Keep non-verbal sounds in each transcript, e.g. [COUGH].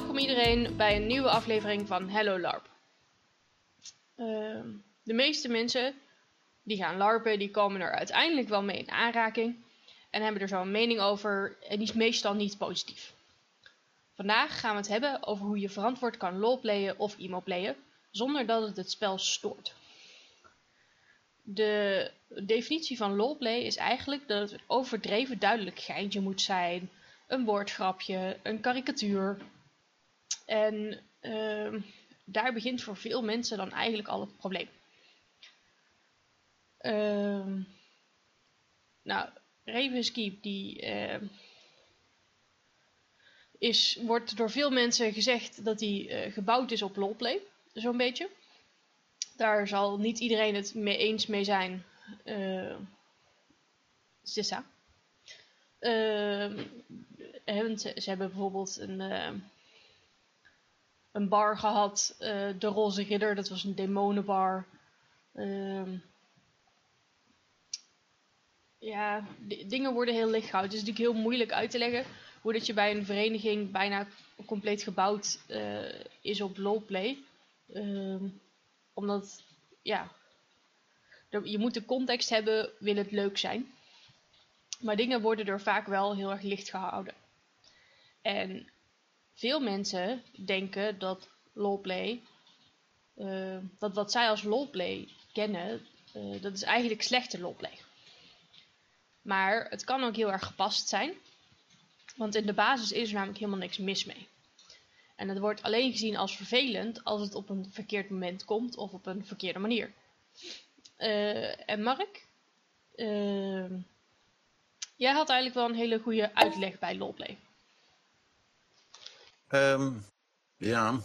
welkom iedereen bij een nieuwe aflevering van Hello LARP. Ehm, de meeste mensen die gaan LARPen, die komen er uiteindelijk wel mee in aanraking en hebben er zo een mening over en die is meestal niet positief. Vandaag gaan we het hebben over hoe je verantwoord kan lolplayen of emo-playen zonder dat het het spel stoort. De definitie van lolplay is eigenlijk dat het een overdreven duidelijk geintje moet zijn, een woordgrapje, een karikatuur. En uh, daar begint voor veel mensen dan eigenlijk al het probleem. Uh, nou, Ravenskeep die uh, is, wordt door veel mensen gezegd dat hij uh, gebouwd is op lolplay, zo'n beetje. Daar zal niet iedereen het mee eens mee zijn. Uh, Sissa. Ze, ze, hebben bijvoorbeeld een, een bar gehad, uh, de Roze Ridder, dat was een demonenbar. Uh, ja, dingen worden heel licht gehouden. Het is natuurlijk heel moeilijk uit te leggen hoe dat je bij een vereniging bijna compleet gebouwd is op roleplay. Ehm, omdat, ja, je moet de context hebben, wil het leuk zijn. Maar dingen worden er vaak wel heel erg licht gehouden. En veel mensen denken dat lolplay, uh, dat wat zij als lolplay kennen, uh, dat is eigenlijk slechte lolplay. Maar het kan ook heel erg gepast zijn. Want in de basis is er namelijk helemaal niks mis mee. En het wordt alleen gezien als vervelend als het op een verkeerd moment komt of op een verkeerde manier. Uh, en Mark, jij had eigenlijk wel een hele goede uitleg bij LOLplay. Um, ja,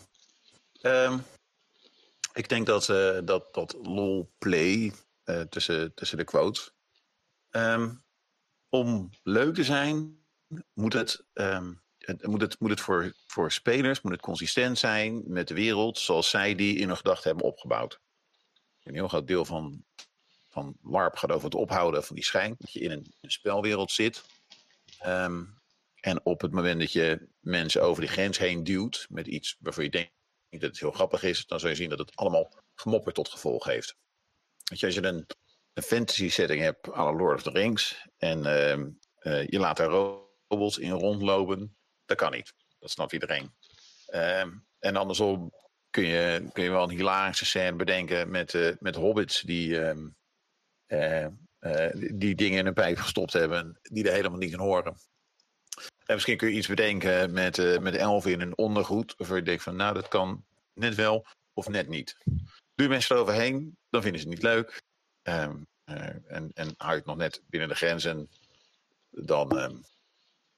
um, ik denk dat, uh, dat, dat LOLplay, tussen, tussen de quotes, um, om leuk te zijn, moet het moet het, moet het voor, voor spelers moet het consistent zijn met de wereld zoals zij die in hun gedachten hebben opgebouwd. Een heel groot deel van, van LARP gaat over het ophouden van die schijn. Dat je in een, een spelwereld zit. Um, en op het moment dat je mensen over die grens heen duwt met iets waarvan je denkt dat het heel grappig is, dan zul je zien dat het allemaal gemopper tot gevolg heeft. Als je een, een fantasy setting hebt à Lord of the Rings en uh, uh, je laat daar robots in rondlopen, dat kan niet. Dat snapt iedereen. Uh, en andersom kun je, kun je wel een hilarische scène bedenken met, uh, met hobbits die, uh, die, die dingen in hun pijp gestopt hebben, die er helemaal niet in horen. En misschien kun je iets bedenken met, met elfen in een ondergoed, waarvan je denkt van nou dat kan net wel of net niet. Doe mensen eroverheen, dan vinden ze het niet leuk. Ehm, en, en hou je het nog net binnen de grenzen, dan, ehm,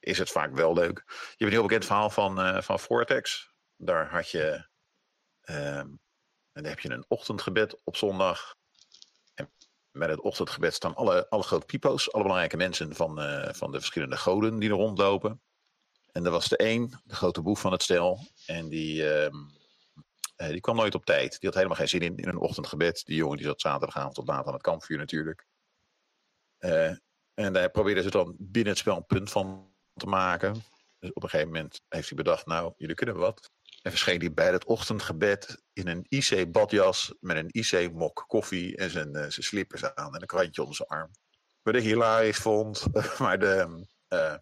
is het vaak wel leuk. Je hebt een heel bekend verhaal van, uh, van Vortex. Daar had je. Uh, en dan heb je een ochtendgebed op zondag. Met het ochtendgebed staan alle, alle grote pipo's, alle belangrijke mensen van, uh, van de verschillende goden die er rondlopen. En er was de één, de grote boef van het stel. En die, uh, die kwam nooit op tijd. Die had helemaal geen zin in, in een ochtendgebed. Die jongen die zat zaterdagavond tot laat aan het kampvuur natuurlijk. en daar probeerden ze dan binnen het spel een punt van te maken. Dus op een gegeven moment heeft hij bedacht, nou, jullie kunnen wat. En verscheen hij bij het ochtendgebed in een IC-badjas met een IC-mok koffie en zijn, uh, zijn slippers aan en een krantje onder zijn arm. Wat ik hilarisch vond, [LAUGHS] maar de, uh,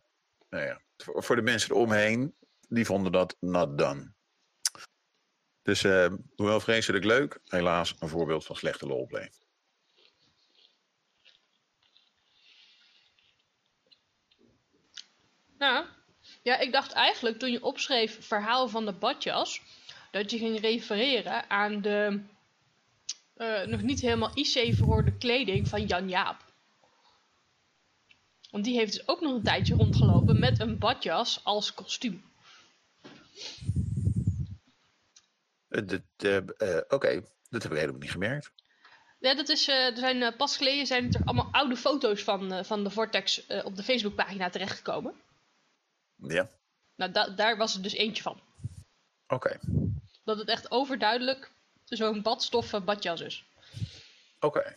nou ja, voor, de mensen eromheen, die vonden dat not done. Dus uh, hoewel vreselijk leuk, helaas een voorbeeld van slechte lolplay. Nou, ja, ik dacht eigenlijk toen je opschreef verhaal van de badjas, dat je ging refereren aan de uh, nog niet helemaal IC verhoorde kleding van Jan Jaap. Want die heeft dus ook nog een tijdje rondgelopen met een badjas als kostuum. Uh, uh, Oké, okay. dat heb ik helemaal niet gemerkt. Ja, dat is, er zijn pas geleden zijn er allemaal oude foto's van, van de Vortex op de Facebookpagina terechtgekomen. Ja. Nou, da daar was er dus eentje van. Oké. Okay. Dat het echt overduidelijk zo'n badstoffen badjas is. Oké. Okay.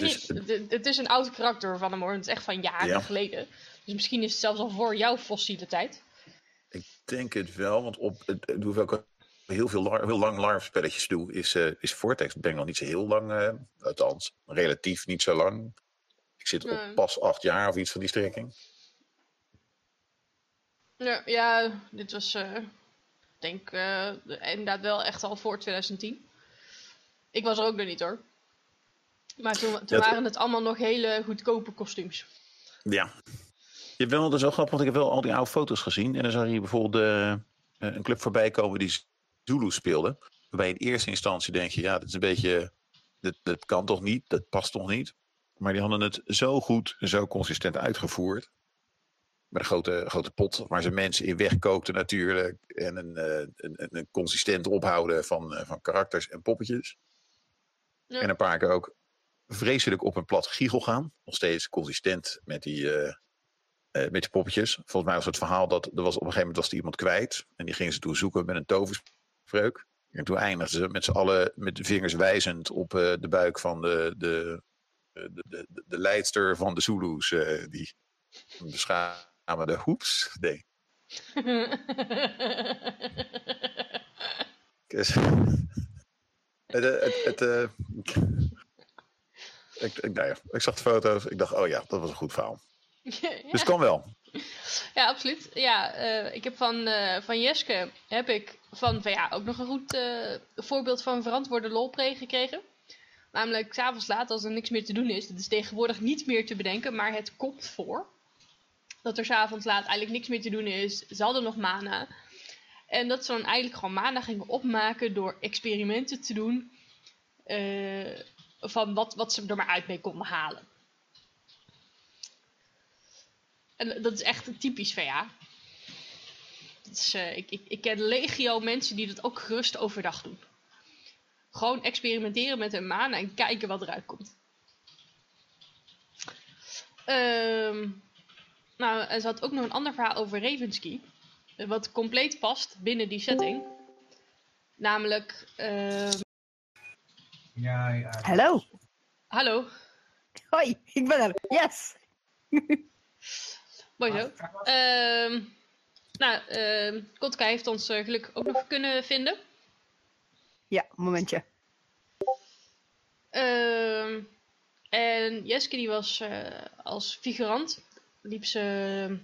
Is... Het is een oud karakter van hem hoor. Het is echt van jaren ja. geleden. Dus misschien is het zelfs al voor jouw fossiele tijd. Ik denk het wel, want op het, het hoeveel ik heel veel lar- heel lang larp spelletjes doe, is, eh is Vortex. Ik ben nog niet zo heel lang, eh, althans relatief niet zo lang. Ik zit op Nee. pas acht jaar of iets van die strekking. Ja, ja dit was, eh, ik denk eh, inderdaad wel echt al voor 2010. Ik was er ook nog niet hoor. Maar toen, waren het allemaal nog hele goedkope kostuums. Ja. Je wel, dat is wel grappig, want ik heb wel al die oude foto's gezien. En dan zag je bijvoorbeeld eh, een club voorbij komen die Zulu speelde. Waarbij in eerste instantie denk je, ja, dat is een beetje, dat, dat kan toch niet, dat past toch niet. Maar die hadden het zo goed en zo consistent uitgevoerd. Met een grote, grote pot waar ze mensen in wegkookten natuurlijk. En een, eh, een, een, consistent ophouden van, eh, van karakters en poppetjes. Ja. En een paar keer ook vreselijk op een plat giegel gaan. Nog steeds consistent met die, eh, met die poppetjes. Volgens mij was het verhaal dat er was, op een gegeven moment was er iemand kwijt. En die gingen ze toen zoeken met een toverspreuk. En toen eindigden ze met z'n allen met de vingers wijzend op de buik van de, de, de, de, leidster van de Zulu's. eh, die beschamende hoeps deed. Dus, [LAUGHS] het, eh, het, het, eh, ik, ik, nou ja, ik zag de foto's. Ik dacht, oh ja, dat was een goed verhaal. [LAUGHS] Dus het kan wel. Ja, absoluut. Ja, eh, ik heb van, eh, van Jeske heb ik van, ja, ook nog een goed eh, voorbeeld van verantwoorde lolplay gekregen. Namelijk, s'avonds laat, als er niks meer te doen is, dat is tegenwoordig niet meer te bedenken, maar het komt voor. Dat er s'avonds laat eigenlijk niks meer te doen is, ze hadden nog mana. En dat ze dan eigenlijk gewoon mana gingen opmaken door experimenten te doen eh, van wat, wat ze er maar uit mee konden halen. En dat is echt typisch van ja. Dat is, eh, ik, ik, ik ken legio mensen die dat ook gerust overdag doen. Gewoon experimenteren met hun mana en kijken wat eruit komt. Ehm, nou, en ze had ook nog een ander verhaal over Ravensky. eh, Wat compleet past binnen die setting. Namelijk, ehm, Ja, ja. Hallo. hallo, [LAUGHS] Hoi, ik ben er. Yes. [LAUGHS] mooi zo. Ehm, nou, ehm Kotka heeft ons eh, gelukkig ook nog kunnen vinden. Ja, momentje. Ehm, en Jeske die was eh, als figurant, liep ze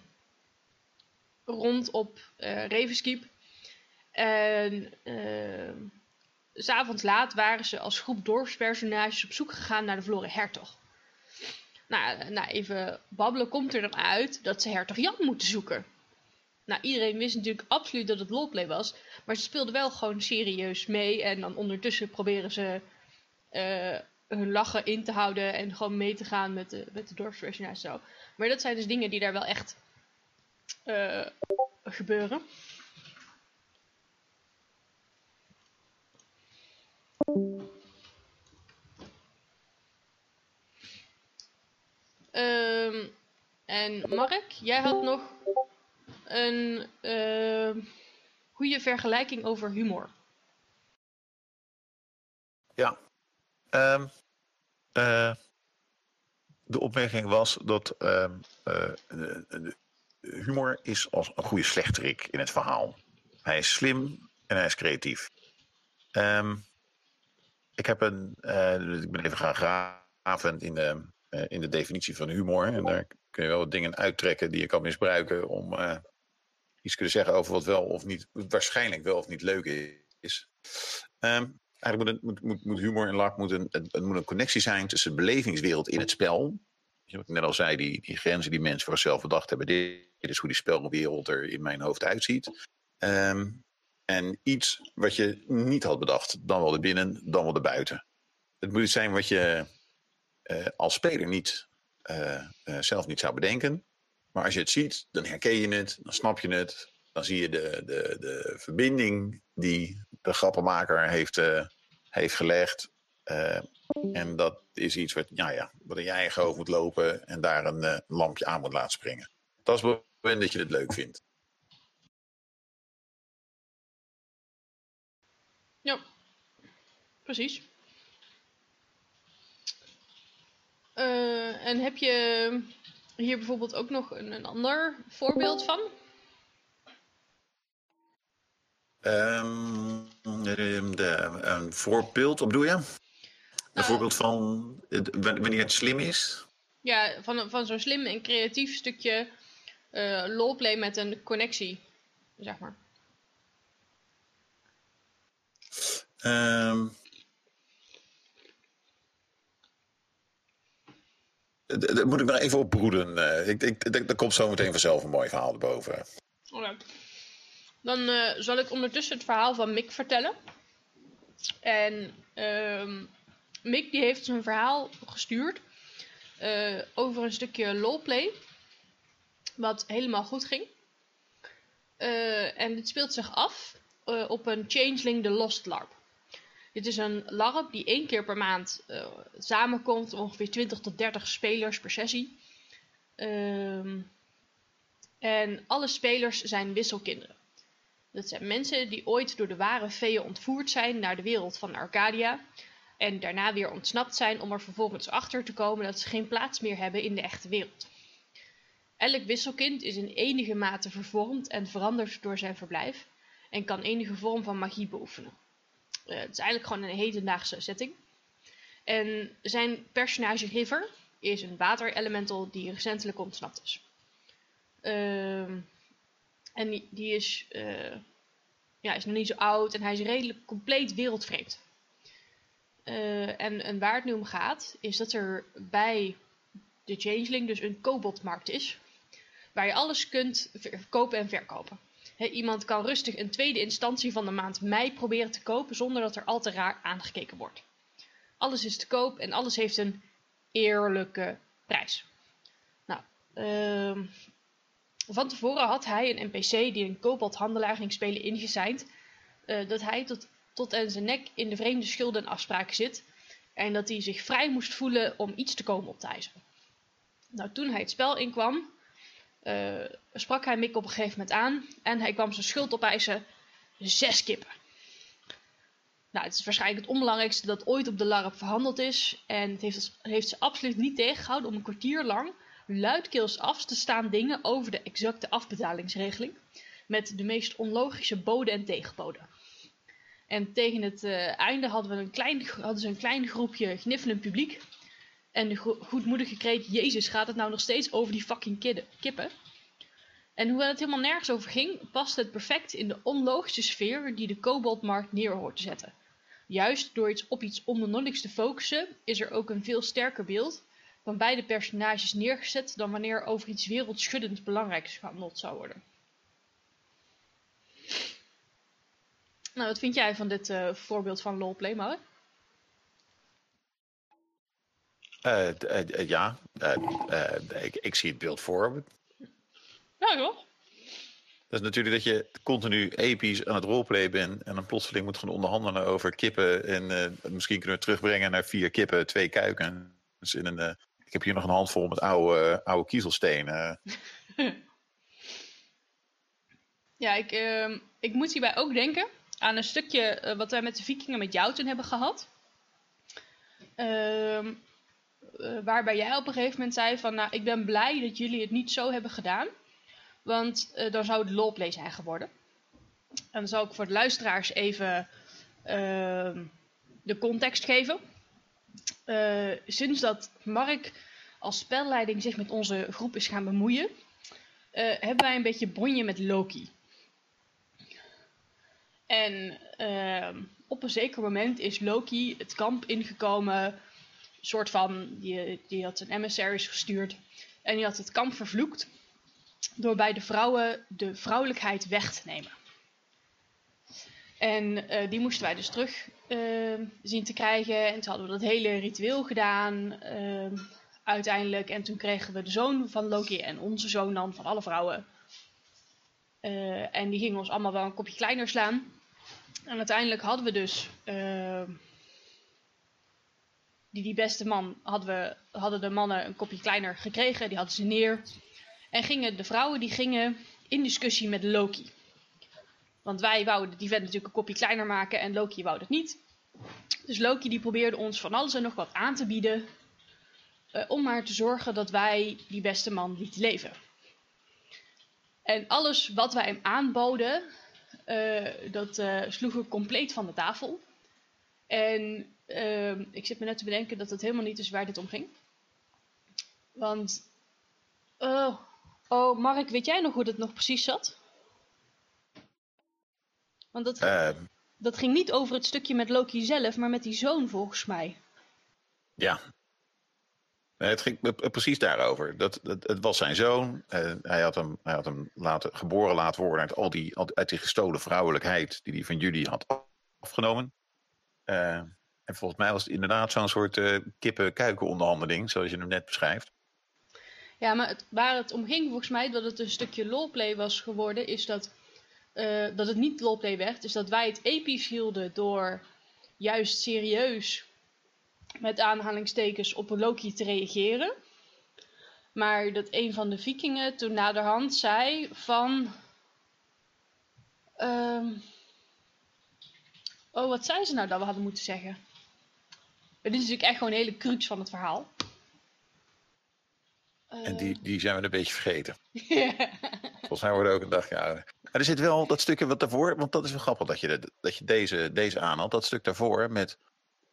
rond op eh Ravenskeep. En s s'avonds laat waren ze als groep dorpspersonages op zoek gegaan naar de verloren hertog. Nou, na even babbelen komt er dan uit dat ze hertog Jan moeten zoeken. Nou, iedereen wist natuurlijk absoluut dat het lolplay was. Maar ze speelden wel gewoon serieus mee. En dan ondertussen proberen ze eh, hun lachen in te houden en gewoon mee te gaan met de, met de dorpspersonages zo. Maar dat zijn dus dingen die daar wel echt eh, gebeuren. Ehm, en Mark, jij had nog een ehm, goede vergelijking over humor. Ja. Ehm, eh, de opmerking was dat ehm, eh, humor is als een goede slechterik in het verhaal. Hij is slim en hij is creatief. Ehm, ik heb een, eh, ik ben even gaan graven in de, in de definitie van humor. En daar kun je wel wat dingen uittrekken die je kan misbruiken om iets te kunnen zeggen over wat wel of niet, waarschijnlijk wel of niet leuk is. Ehm, eigenlijk moet, moet, humor en lach moet een, het, moet een connectie zijn tussen de belevingswereld in het spel. Wat ik net al zei, die, die grenzen die mensen voor zichzelf bedacht hebben. Dit, is hoe die spelwereld er in mijn hoofd uitziet. Ehm, en iets wat je niet had bedacht. Dan wel er binnen, dan wel er buiten. Het moet iets zijn wat je eh, als speler niet, eh, eh, zelf niet zou bedenken. Maar als je het ziet, dan herken je het, dan snap je het. Dan zie je de, de, de verbinding die de grappenmaker heeft, heeft gelegd. Eh, en dat is iets wat, ja, ja, wat in je eigen hoofd moet lopen en daar een eh, lampje aan moet laten springen. Dat is het moment dat je het leuk vindt. Ja, precies. Eh, en heb je hier bijvoorbeeld ook nog een, een ander voorbeeld van? Ehm, de, de- een voorbeeld, wat bedoel je? Een Nou, voorbeeld van wanneer het slim is? Ja, van, van zo'n slim en creatief stukje eh lolplay met een connectie, zeg maar. Ehm d- d- moet ik nog even opbroeden. eh. ik, ik, ik- er komt zo meteen vanzelf een mooi verhaal erboven. Oké. Dan eh, zal ik ondertussen het verhaal van Mick vertellen. En ehm Mick die heeft zijn verhaal gestuurd eh, over een stukje lolplay. Wat helemaal goed ging. Eh, en dit speelt zich af op een Changeling the Lost LARP. Dit is een LARP die één keer per maand samenkomt. Ongeveer 20 tot 30 spelers per sessie. Ehm en alle spelers zijn wisselkinderen. Dat zijn mensen die ooit door de ware feeën ontvoerd zijn naar de wereld van Arcadia. En daarna weer ontsnapt zijn om er vervolgens achter te komen dat ze geen plaats meer hebben in de echte wereld. Elk wisselkind is in enige mate vervormd en veranderd door zijn verblijf. En kan enige vorm van magie beoefenen. Eh, het is eigenlijk gewoon een hedendaagse setting. En zijn personage River is een waterelemental die recentelijk ontsnapt is. Ehm, en die, die is, eh, ja, is nog niet zo oud en hij is redelijk compleet wereldvreemd. Eh, en, en waar het nu om gaat, is dat er bij de Changeling dus een koboldmarkt is. Waar je alles kunt kopen en verkopen. Iemand kan rustig een tweede instantie van de maand mei proberen te kopen zonder dat er al te raar aangekeken wordt. Alles is te koop en alles heeft een eerlijke prijs. Nou, ehm van tevoren had hij een NPC die een koboldhandelaar ging spelen ingezijnd. eh, dat hij tot, tot zijn nek in de vreemde schulden en afspraken zit. En dat hij zich vrij moest voelen om iets te komen optijzen. Nou, toen hij het spel inkwam, eh, sprak hij Mick op een gegeven moment aan. En hij kwam zijn schuld opeisen zes kippen. Nou, het is waarschijnlijk het onbelangrijkste dat ooit op de LARP verhandeld is. En het heeft, het heeft ze absoluut niet tegengehouden om een kwartier lang luidkeels af te staan dingen over de exacte afbetalingsregeling. Met de meest onlogische boden en tegenboden. En tegen het eh, einde hadden, we een klein, hadden ze een klein groepje gniffelend publiek. En de go- goedmoedige kreet, Jezus, gaat het nou nog steeds over die fucking kidden, kippen? En hoewel het helemaal nergens over ging, paste het perfect in de onlogische sfeer die de koboldmarkt neer hoort te zetten. Juist door iets op iets onbenulligs te focussen, is er ook een veel sterker beeld van beide personages neergezet dan wanneer over iets wereldschuddend belangrijks gehandeld zou worden. Nou, wat vind jij van dit eh, voorbeeld van lolplay, Maud? Eh, eh, ja, ik, ik zie het beeld voor me. Ja, toch? Dat is natuurlijk dat je continu episch aan het roleplay bent en dan plotseling moet gaan onderhandelen over kippen. En misschien kunnen we terugbrengen naar vier kippen, twee kuikens. In een, ik heb hier nog een handvol met oude, oude kiezelstenen. [LAUGHS] Ja, ik, ehm, ik moet hierbij ook denken aan een stukje eh, wat wij met de vikingen met jou toen hebben gehad. Ehm, eh, waarbij jij op een gegeven moment zei van, nou, ik ben blij dat jullie het niet zo hebben gedaan. Want eh, dan zou het lolplay zijn geworden. En dan zal ik voor de luisteraars even ehm, de context geven. Eh, sinds dat Mark als spelleiding zich met onze groep is gaan bemoeien, eh, hebben wij een beetje bonje met Loki. En ehm, op een zeker moment is Loki het kamp ingekomen. soort van, die, die had een emissaries gestuurd. En die had het kamp vervloekt. Door bij de vrouwen de vrouwelijkheid weg te nemen. En eh, die moesten wij dus terug ehm, zien te krijgen. En toen hadden we dat hele ritueel gedaan. ehm, uiteindelijk. En toen kregen we de zoon van Loki en onze zoon dan van alle vrouwen. Eh, en die gingen ons allemaal wel een kopje kleiner slaan. En uiteindelijk hadden we dus. ehm, die, die beste man hadden, we, hadden de mannen een kopje kleiner gekregen. Die hadden ze neer. En gingen de vrouwen die gingen in discussie met Loki. Want wij wouden die vent natuurlijk een kopje kleiner maken en Loki wou dat niet. Dus Loki die probeerde ons van alles en nog wat aan te bieden. eh, om maar te zorgen dat wij die beste man lieten leven. En alles wat wij hem aanboden, eh, dat eh, sloegen compleet van de tafel. En ehm, ik zit me net te bedenken dat het helemaal niet is waar dit om ging. Want, oh, oh Mark, weet jij nog hoe dat nog precies zat? Want dat, Eh, dat ging niet over het stukje met Loki zelf, maar met die zoon volgens mij. ja. Nee, het ging precies daarover. Dat, dat, het was zijn zoon. Eh, hij had hem, hij had hem laten, geboren laten worden uit, al die, uit die gestolen vrouwelijkheid die hij van jullie had afgenomen. Eh, en volgens mij was het inderdaad zo'n soort eh kippen-kuiken onderhandeling, zoals je hem net beschrijft. Ja, maar het, waar het om ging volgens mij, dat het een stukje roleplay was geworden, is dat, eh, dat het niet roleplay werd. is dat wij het episch hielden door juist serieus, met aanhalingstekens, op een Loki te reageren. Maar dat een van de vikingen toen naderhand zei van... ehm, oh, wat zei ze nou dat we hadden moeten zeggen? Dit is natuurlijk echt gewoon een hele crux van het verhaal. En die, die zijn we een beetje vergeten. Ja. [LAUGHS] Volgens mij worden we ook een dagje ouder. Maar er zit wel dat stukje wat daarvoor, want dat is wel grappig dat je, de- dat je deze, deze aanhaalt. Dat stuk daarvoor met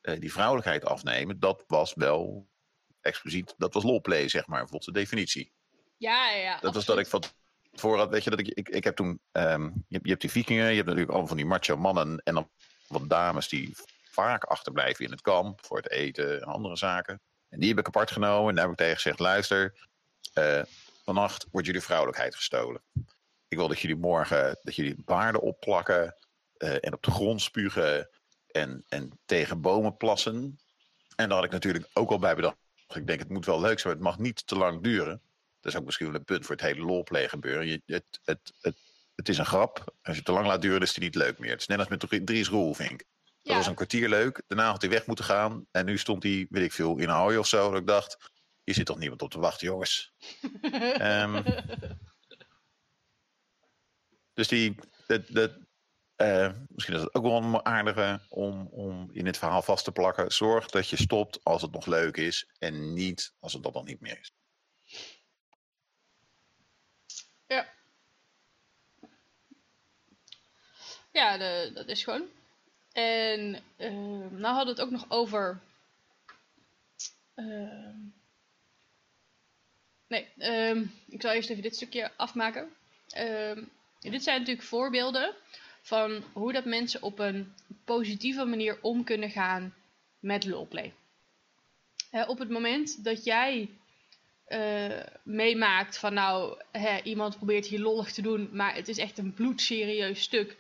eh, die vrouwelijkheid afnemen, dat was wel expliciet, dat was lolplay, zeg maar, volgens de definitie. Ja, ja. Dat was dat ik van tevoren had, weet je, dat ik, ik, ik heb toen, ehm, je, hebt- je hebt die vikingen, je hebt natuurlijk allemaal van die macho mannen en dan wat dames die vaak achterblijven in het kamp voor het eten en andere zaken. En die heb ik apart genomen en daar heb ik tegen gezegd, luister, eh, vannacht wordt jullie vrouwelijkheid gestolen. Ik wil dat jullie morgen, dat jullie baarden opplakken eh, en op de grond spugen en, en tegen bomen plassen. En daar had ik natuurlijk ook al bij bedacht. Ik denk, het moet wel leuk zijn, maar het mag niet te lang duren. Dat is ook misschien wel een punt voor het hele lolplay gebeuren. Je, het, het, het, het is een grap. Als je het te lang laat duren, is het niet leuk meer. Het is net als met Drie- Dries Roelvink. Dat Ja. was een kwartier leuk. Daarna had hij weg moeten gaan. En nu stond hij, weet ik veel, in een hooi of zo. Dat ik dacht, hier zit toch niemand op te wachten, jongens. [LAUGHS] Ehm, dus die, dat, dat, eh, misschien is het ook wel een aardige om, om in het verhaal vast te plakken. Zorg dat je stopt als het nog leuk is. En niet als het dat dan niet meer is. Ja. Ja, de, dat is gewoon. En ehm nou hadden we het ook nog over. ehm, nee, ehm, ik zal eerst even dit stukje afmaken. Dit zijn natuurlijk voorbeelden van hoe dat mensen op een positieve manier om kunnen gaan met roleplay. Op het moment dat jij eh, meemaakt van nou, iemand probeert hier lollig te doen, maar het is echt een bloedserieus stuk.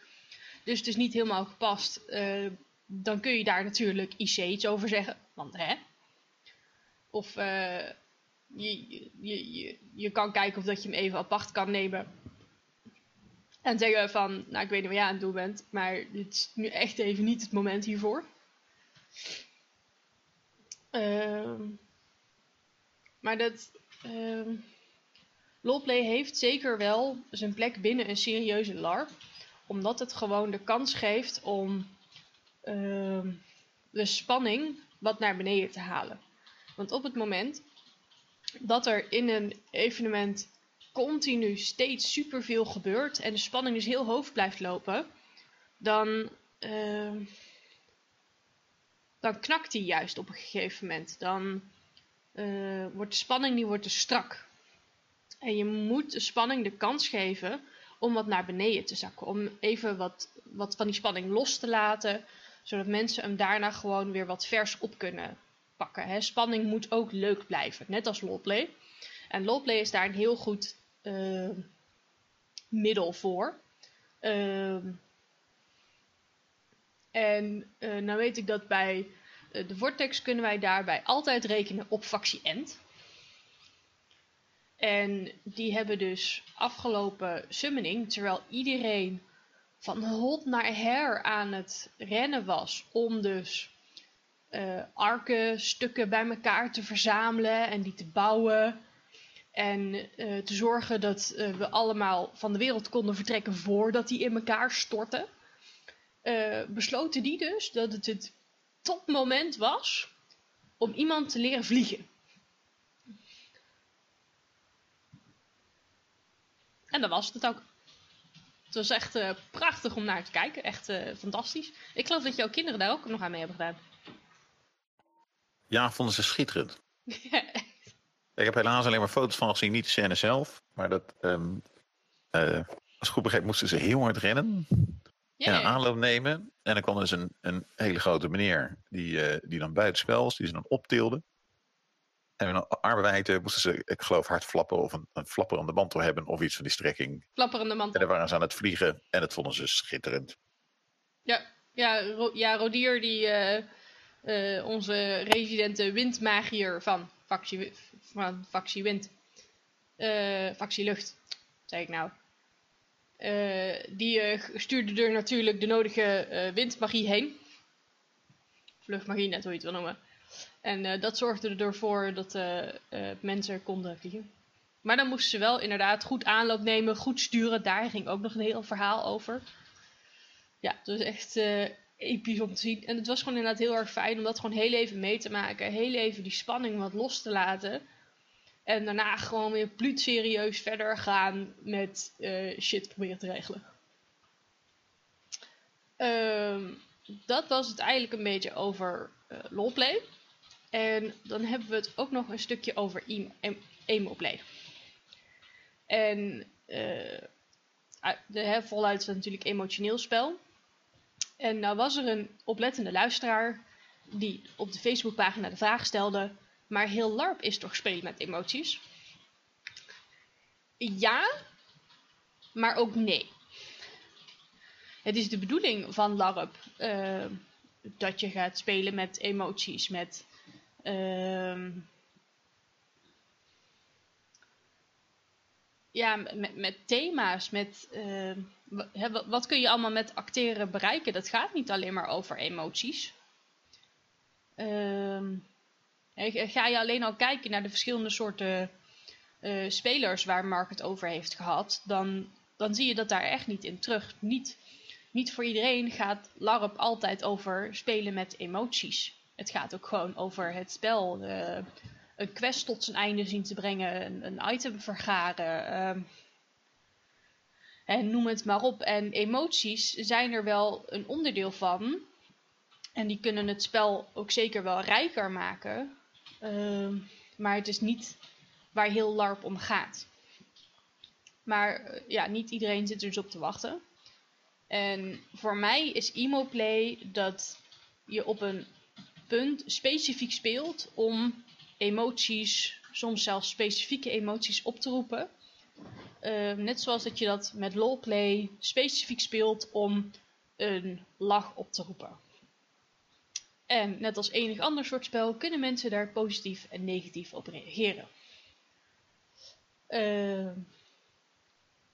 Dus het is niet helemaal gepast. eh, dan kun je daar natuurlijk IC iets over zeggen. Want hè. Of eh, je, je, je, je kan kijken of dat je hem even apart kan nemen. En zeggen van, nou ik weet niet wat jij aan het doen bent, maar dit is nu echt even niet het moment hiervoor. Ehm maar dat. ehm roleplay heeft zeker wel zijn plek binnen een serieuze LARP. Omdat het gewoon de kans geeft om ehm, de spanning wat naar beneden te halen. Want op het moment dat er in een evenement continu steeds superveel gebeurt en de spanning dus heel hoog blijft lopen, dan, ehm, dan knakt die juist op een gegeven moment. Dan eh, wordt de spanning die wordt te strak. En je moet de spanning de kans geven om wat naar beneden te zakken. Om even wat, wat van die spanning los te laten. Zodat mensen hem daarna gewoon weer wat vers op kunnen pakken. Hè. Spanning moet ook leuk blijven. Net als roleplay. En roleplay is daar een heel goed eh, middel voor. Ehm, en eh, nou weet ik dat bij eh, de Vortex kunnen wij daarbij altijd rekenen op End. En die hebben dus afgelopen summoning, terwijl iedereen van hot naar her aan het rennen was om dus eh arken, stukken bij elkaar te verzamelen en die te bouwen. En eh, te zorgen dat eh, we allemaal van de wereld konden vertrekken voordat die in elkaar stortten. Eh, besloten die dus dat het het topmoment was om iemand te leren vliegen. En dat was het ook. Het was echt prachtig om naar te kijken. Echt fantastisch. Ik geloof dat jouw kinderen daar ook nog aan mee hebben gedaan. Ja, vonden ze schitterend. [LAUGHS] Ik heb helaas alleen maar foto's van gezien, niet de scène zelf. Maar dat, eh, als ik goed begreep, moesten ze heel hard rennen. En een Ja, aanloop nemen. En dan kwam dus een, een hele grote meneer die, eh, die dan buitenspel was, die ze dan optilde. En een armwijdte moesten ze, ik geloof, hard flappen of een, een flapper aan de band door hebben of iets van die strekking. flapperende En mantel. dan waren ze aan het vliegen en dat vonden ze schitterend. Ja, ja, Ro- ja Rodier, die, eh, onze residente windmagier van factie, van factie Wind. eh factie Lucht, zei ik nou. Eh, die eh, stuurde er natuurlijk de nodige windmagie heen. Vluchtmagie, net hoe je het wil noemen. En dat zorgde ervoor dat mensen konden vliegen. Maar dan moesten ze wel inderdaad goed aanloop nemen, goed sturen. Daar ging ook nog een heel verhaal over. Ja, was echt episch om te zien. En het was gewoon inderdaad heel erg fijn om dat gewoon heel even mee te maken. Heel even die spanning wat los te laten. En daarna gewoon weer serieus verder gaan met eh, shit proberen te regelen. Ehm, dat was het eigenlijk een beetje over eh lolplay. En dan hebben we het ook nog een stukje over em- em- emo-play. En eh, de hè, voluit is natuurlijk emotioneel spel. En nou was er een oplettende luisteraar die op de Facebookpagina de vraag stelde: Maar heel LARP is toch spelen met emoties? Ja, maar ook nee. Het is de bedoeling van LARP eh, dat je gaat spelen met emoties, met. ehm, ja, met, thema's, met ehm, wat kun je allemaal met acteren bereiken? Dat gaat niet alleen maar over emoties. Ehm, ga je alleen al kijken naar de verschillende soorten eh, spelers waar Mark het over heeft gehad, dan, dan zie je dat daar echt niet in terug. Niet, niet voor iedereen gaat LARP altijd over spelen met emoties. Het gaat ook gewoon over het spel, eh, een quest tot zijn einde zien te brengen, een, een item vergaren. ehm, en noem het maar op. En emoties zijn er wel een onderdeel van. En die kunnen het spel ook zeker wel rijker maken. Ehm, maar het is niet waar heel LARP om gaat. Maar eh, ja, niet iedereen zit er dus op te wachten. En voor mij is emo-play dat je op een punt specifiek speelt om emoties, soms zelfs specifieke emoties op te roepen. Uh, net zoals dat je dat met roleplay specifiek speelt om een lach op te roepen. En net als enig ander soort spel kunnen mensen daar positief en negatief op reageren. Uh,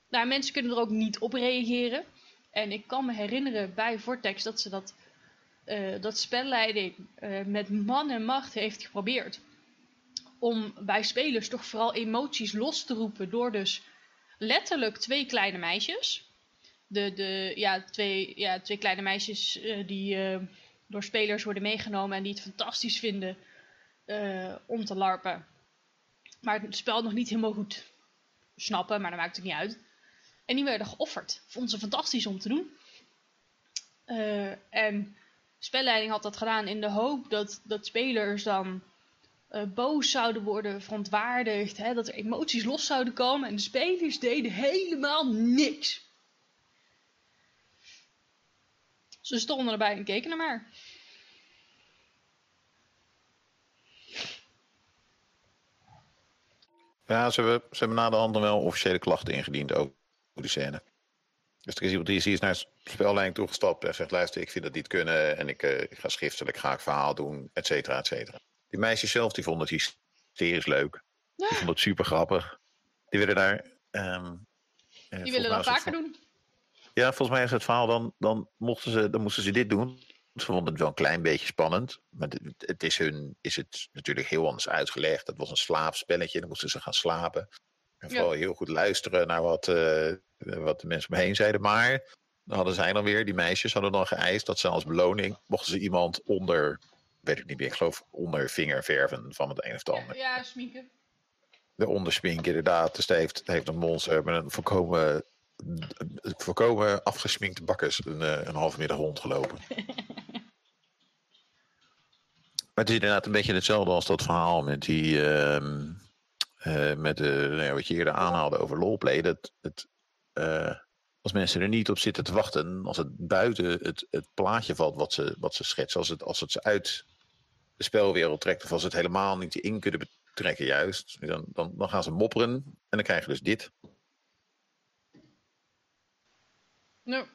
nou, mensen kunnen er ook niet op reageren. En ik kan me herinneren bij Vortex dat ze dat, uh, dat spelleiding uh, met man en macht heeft geprobeerd. Om bij spelers toch vooral emoties los te roepen door dus letterlijk twee kleine meisjes. De, de, ja, twee, ja, twee kleine meisjes uh, die uh, door spelers worden meegenomen en die het fantastisch vinden uh, om te larpen. Maar het spel nog niet helemaal goed snappen, maar dat maakt het niet uit. En die werden geofferd. Vonden ze fantastisch om te doen. En spelleiding had dat gedaan in de hoop dat, dat spelers dan uh, boos zouden worden, verontwaardigd, hè, dat er emoties los zouden komen. En de spelers deden helemaal niks. Ze stonden erbij en keken er maar. Ja, ze hebben, ze hebben na de hand dan wel officiële klachten ingediend over die scène. Dus er is iemand die is naar het spelleiding toegestapt en zegt: luister, ik vind dat niet kunnen en ik, uh, ik ga schriftelijk, ga ik verhaal doen, et cetera, et cetera. Die meisjes zelf die vonden het hysterisch leuk. Ja. Die vonden het super grappig. Die willen daar. Um, die willen dat vaker doen. Ja, volgens mij is het verhaal dan, dan, mochten ze, dan moesten ze dit doen. Ze vonden het wel een klein beetje spannend. Maar het, is hun is het natuurlijk heel anders uitgelegd. Het was een slaapspelletje. Dan moesten ze gaan slapen. En vooral ja. heel goed luisteren naar wat, uh, wat de mensen om me heen zeiden. Maar dan hadden zij dan weer, die meisjes hadden dan geëist dat ze als beloning mochten ze iemand onder, weet ik niet meer, ik geloof onder vinger verven van het een of het ander. Ja, ja sminken. De ondersminken, inderdaad. Dus heeft, heeft een monster met een volkomen een voorkomen afgesminkte bakkers een, eh, een halve middag rondgelopen. [LAUGHS] maar het is inderdaad een beetje hetzelfde als dat verhaal met die. ehm, eh, met de, nou ja, wat je eerder aanhaalde over lolplay. Dat het, eh, als mensen er niet op zitten te wachten, als het buiten het, het plaatje valt wat ze, wat ze schetsen, als het, als het ze uit de spelwereld trekt, of als het helemaal niet in kunnen betrekken, juist, dan, dan, dan gaan ze mopperen en dan krijg je dus dit. Nou.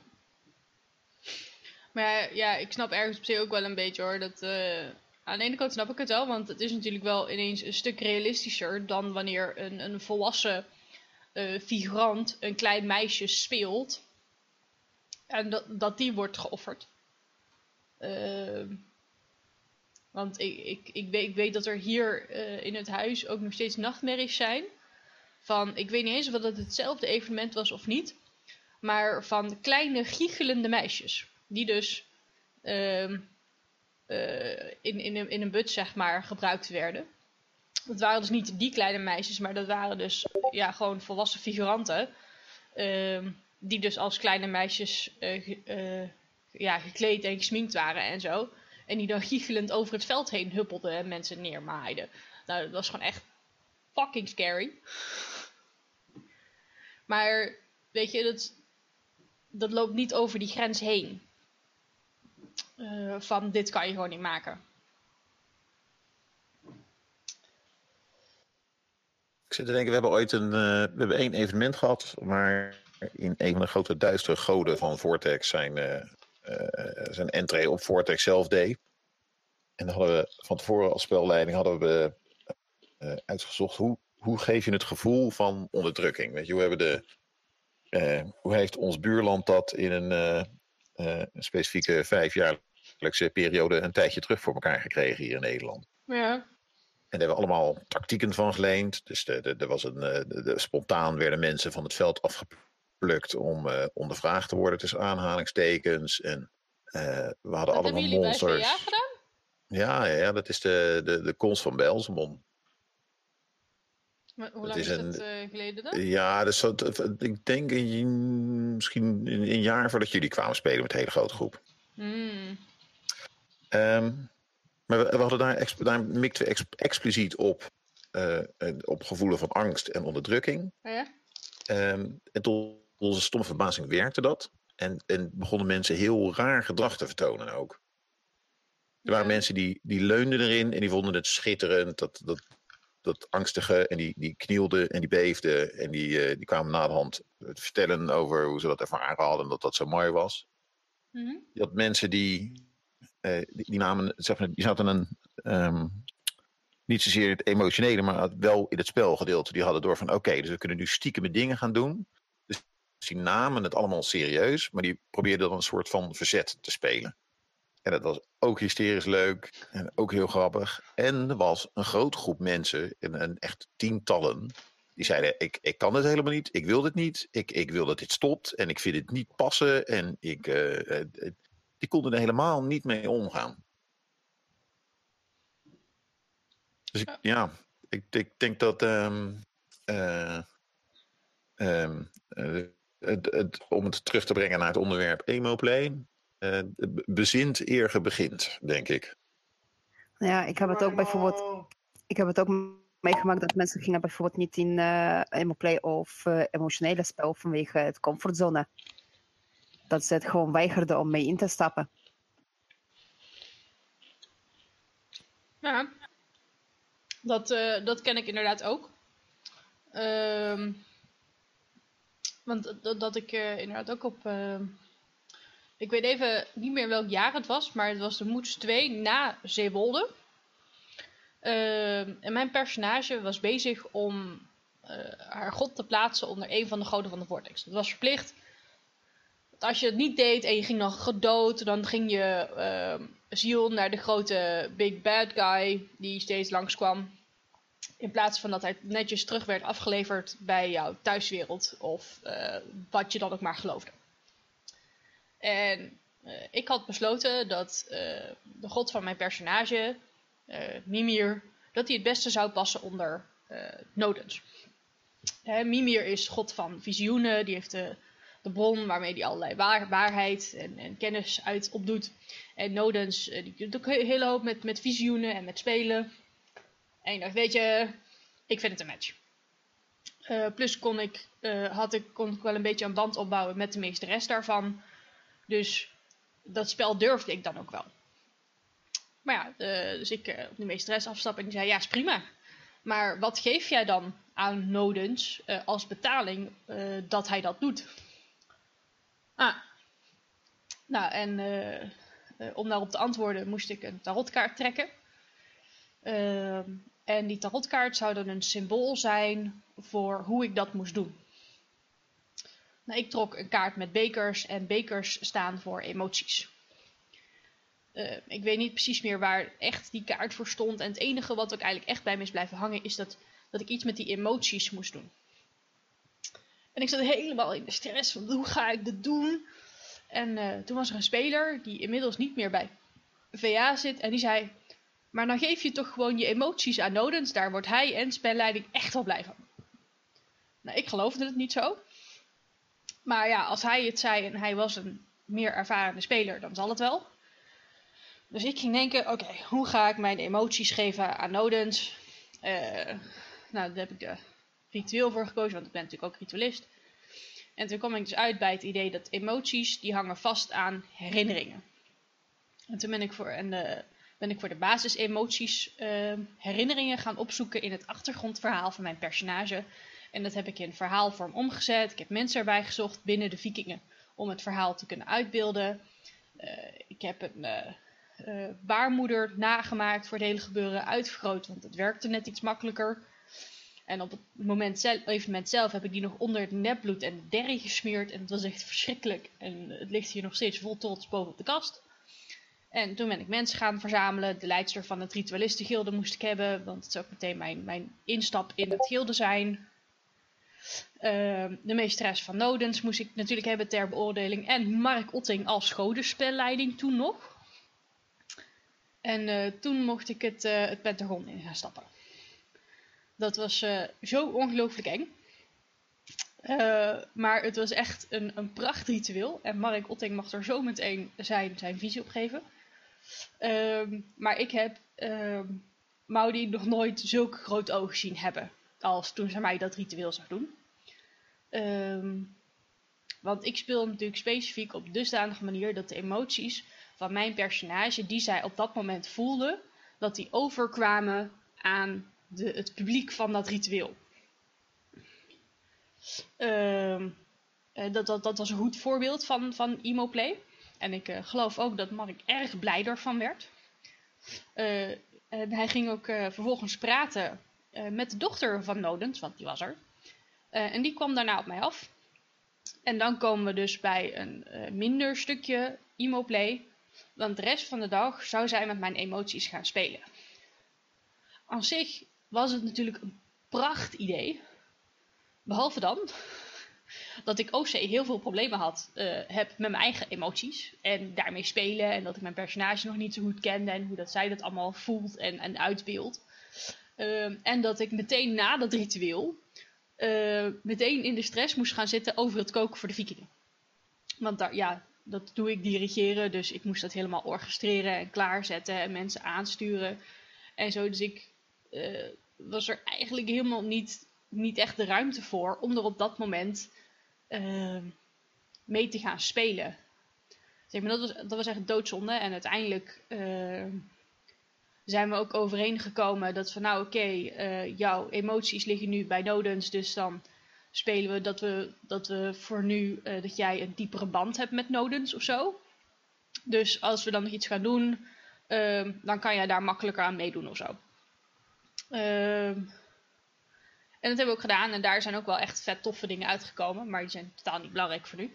Maar ja, ja, ik snap ergens op zich ook wel een beetje hoor. Dat, eh, aan de ene kant snap ik het wel, want het is natuurlijk wel ineens een stuk realistischer dan wanneer een, een volwassen eh, figurant een klein meisje speelt. En dat, dat die wordt geofferd. Ehm, want ik, ik, ik, weet, ik weet dat er hier eh, in het huis ook nog steeds nachtmerries zijn. Van, ik weet niet eens of dat het hetzelfde evenement was of niet. Maar van kleine giechelende meisjes. Die dus ehm, eh, in, in, in een but, zeg maar, gebruikt werden. Dat waren dus niet die kleine meisjes, maar dat waren dus ja, gewoon volwassen figuranten. ehm, die dus als kleine meisjes eh, eh, ja, gekleed en gesminkt waren en zo. En die dan giechelend over het veld heen huppelden en mensen neermaaiden. Nou, dat was gewoon echt fucking scary. Maar weet je, dat, dat loopt niet over die grens heen. Eh, van dit kan je gewoon niet maken. Denken, we hebben ooit een, eh, we hebben één evenement gehad, maar in een van de grote duistere goden van Vortex zijn, eh, zijn entree op Vortex zelf deed. En dan hadden we van tevoren als spelleiding hadden we uitgezocht hoe, hoe geef je het gevoel van onderdrukking. Weet je, hoe, hebben de, hoe heeft ons buurland dat in een, een specifieke vijfjaarlijkse periode een tijdje terug voor elkaar gekregen hier in Nederland? Ja. En daar hebben we allemaal tactieken van geleend. Dus er was een, eh, de, de- spontaan werden mensen van het veld afgeplukt om eh, ondervraagd te worden tussen aanhalingstekens. En eh, we hadden Dat allemaal monsters. Ja, ja, ja, dat is de, de, de komst van Belzemon. Maar Hoe Dat lang is een- dat eh, geleden dan? Ja, dus ik denk een, misschien een, een jaar voordat jullie kwamen spelen met een hele grote groep. Hmm. Ehm, maar we, we hadden daar, daar mikten we ex- expliciet op, eh, eh, op gevoelen van angst en onderdrukking. Oh ja? Ehm, en tot onze stomme verbazing werkte dat. En, en begonnen mensen heel raar gedrag te vertonen ook. Er waren Ja. mensen die, die leunden erin en die vonden het schitterend. Dat, dat, dat angstige en die, die knielden en die beefden. En die, eh, die kwamen na de hand te vertellen over hoe ze dat ervaren hadden. En dat dat zo mooi was. Mhm. Je had mensen die, die, die namen, die zaten een, ehm, niet zozeer het emotionele, maar wel in het spelgedeelte. Die hadden door van, oké, dus we kunnen nu stiekeme dingen gaan doen. Dus die namen het allemaal serieus, maar die probeerden dan een soort van verzet te spelen. En dat was ook hysterisch leuk en ook heel grappig. En er was een grote groep mensen, en, en echt tientallen, die zeiden: ik, ik kan het helemaal niet, ik wil dit niet, ik, ik wil dat dit stopt en ik vind het niet passen. En ik, eh, eh, eh, die konden er helemaal niet mee omgaan. Dus ik, Ja. ik, ik denk dat ehm, eh, ehm, eh, het, het, om het terug te brengen naar het onderwerp emoplay, eh be- bezint eer begint, denk ik. Ja, ik heb het ook bijvoorbeeld. Ik heb het ook meegemaakt dat mensen gingen bijvoorbeeld niet in eh emoplay of eh, emotionele spel vanwege het comfortzone. Dat ze het gewoon weigerden om mee in te stappen. Ja, dat, eh, dat ken ik inderdaad ook. Ehm, want dat, dat ik eh, inderdaad ook op. ehm, ik weet even niet meer welk jaar het was, maar het was de Moeds 2 na Zeewolde. Ehm, en mijn personage was bezig om eh, haar god te plaatsen onder een van de goden van de Vortex. Dat was verplicht. Als je het niet deed en je ging dan gedood, dan ging je ehm, ziel naar de grote big bad guy die steeds langskwam. In plaats van dat hij netjes terug werd afgeleverd bij jouw thuiswereld of eh, wat je dan ook maar geloofde. En eh, ik had besloten dat eh, de god van mijn personage, Mimir, dat hij het beste zou passen onder Nodens. Hè, Mimir is god van visioenen, die heeft de de bron waarmee hij allerlei waar, waarheid en, en, kennis uit opdoet. En Nodens, uh, die doet ook hele hoop met, met visioenen en met spelen. En ik dacht, weet je, ik vind het een match. Uh, plus kon ik, uh, had ik, kon ik wel een beetje een band opbouwen met de meesteres daarvan. Dus dat spel durfde ik dan ook wel. Maar ja, dus ik op de meesteres afstappen en die zei, ja, is prima. Maar wat geef jij dan aan Nodens als betaling dat hij dat doet? Ah. Nou, en om daarop te antwoorden moest ik een tarotkaart trekken. Ehm, en die tarotkaart zou dan een symbool zijn voor hoe ik dat moest doen. Nou, ik trok een kaart met bekers en bekers staan voor emoties. Uh, ik weet niet precies meer waar echt die kaart voor stond. En het enige wat ook eigenlijk echt bij me is blijven hangen is dat, dat ik iets met die emoties moest doen. En ik zat helemaal in de stress van hoe ga ik dit doen? En uh, toen was er een speler die inmiddels niet meer bij VA zit en die zei... Maar dan geef je toch gewoon je emoties aan Nodens. Daar wordt hij en spelleiding echt wel blij van. Nou, ik geloofde het niet zo. Maar ja, als hij het zei en hij was een meer ervarende speler, dan zal het wel. Dus ik ging denken, oké, hoe ga ik mijn emoties geven aan Nodens? Uh, nou, daar heb ik de ritueel voor gekozen, want ik ben natuurlijk ook ritualist. En toen kwam ik dus uit bij het idee dat emoties, die hangen vast aan herinneringen. En toen ben ik voor, en de, ben ik voor de basisemoties uh, herinneringen gaan opzoeken in het achtergrondverhaal van mijn personage. En dat heb ik in verhaalvorm omgezet. Ik heb mensen erbij gezocht binnen de vikingen om het verhaal te kunnen uitbeelden. Uh, ik heb een baarmoeder nagemaakt voor het hele gebeuren, uitvergroot, want het werkte net iets makkelijker. En op het moment zelf, evenement zelf heb ik die nog onder het nepbloed en de derrie gesmeerd. En het was echt verschrikkelijk. En het ligt hier nog steeds vol trots boven op de kast. En toen ben ik mensen gaan verzamelen. De leidster van het ritualistengilde moest ik hebben. Want het is ook meteen mijn, mijn instap in het gilde zijn. Uh, de meesteres van Nodens moest ik natuurlijk hebben ter beoordeling. En Mark Otting als godenspelleiding toen nog. En uh, toen mocht ik het, uh, het Pentagon in gaan stappen. Dat was uh, zo ongelooflijk eng. maar het was echt een, een prachtritueel. En Mark Otting mag er zo meteen zijn, zijn visie op geven. Ehm, maar ik heb um, Maudi nog nooit zulke grote ogen zien hebben. Als toen ze mij dat ritueel zou doen. Um, want ik speel natuurlijk specifiek op dusdanige manier dat de emoties van mijn personage, die zij op dat moment voelde, dat die overkwamen aan de, het publiek van dat ritueel. Um, dat, dat, dat was een goed voorbeeld van, van emo-play. En ik uh, geloof ook dat Mark erg blij ervan werd. En hij ging ook vervolgens praten met de dochter van Nodens, want die was er. en die kwam daarna op mij af. En dan komen we dus bij een minder stukje emo-play. Want de rest van de dag zou zij met mijn emoties gaan spelen. Aan zich was het natuurlijk een pracht idee. Behalve dan dat ik OC heel veel problemen had, uh, heb met mijn eigen emoties. En daarmee spelen. En dat ik mijn personage nog niet zo goed kende. En hoe dat zij dat allemaal voelt en, en uitbeeldt. Uh, en dat ik meteen na dat ritueel uh, meteen in de stress moest gaan zitten over het koken voor de vikingen. Want daar, ja, dat doe ik dirigeren. Dus ik moest dat helemaal orchestreren en klaarzetten en mensen aansturen. En zo, dus ik was er eigenlijk helemaal niet, niet echt de ruimte voor om er op dat moment uh, mee te gaan spelen. Zeg maar, dat, was, dat was echt doodzonde. En uiteindelijk uh, zijn we ook overeengekomen dat van nou oké, uh, jouw emoties liggen nu bij Nodens, dus dan spelen we dat we, dat we voor nu, dat jij een diepere band hebt met Nodens of zo. Dus als we dan nog iets gaan doen, ehm, dan kan jij daar makkelijker aan meedoen of zo. Ehm, en dat hebben we ook gedaan. En daar zijn ook wel echt vet toffe dingen uitgekomen. Maar die zijn totaal niet belangrijk voor nu.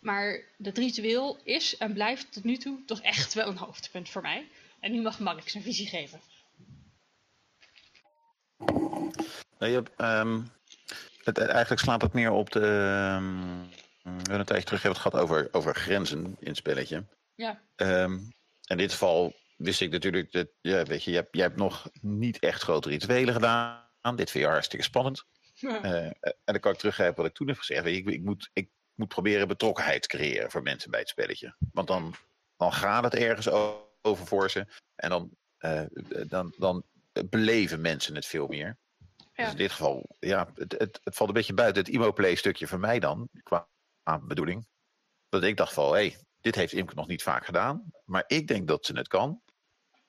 Maar dat ritueel is en blijft tot nu toe toch echt wel een hoofdpunt voor mij. En nu mag Mark zijn visie geven. Nou, je hebt, um, het, eigenlijk slaat het meer op de... Um, we hebben een tijdje terug hebben het gehad over, over grenzen in het spelletje. Ja. Um, in dit geval wist ik natuurlijk dat... Ja, weet je, je hebt, je hebt nog niet echt grote rituelen gedaan. Dit vind je hartstikke spannend. Ja. Uh, en dan kan ik teruggrijpen wat ik toen heb gezegd. Ik, ik, moet, ik moet proberen betrokkenheid te creëren voor mensen bij het spelletje. Want dan, dan gaat het ergens over voor ze. En dan, eh, dan, dan beleven mensen het veel meer. Ja. Dus in dit geval, ja, het, het, het valt een beetje buiten het emo-play stukje voor mij dan, qua bedoeling. Dat ik dacht van, hé, hey, dit heeft Imke nog niet vaak gedaan. Maar ik denk dat ze het kan.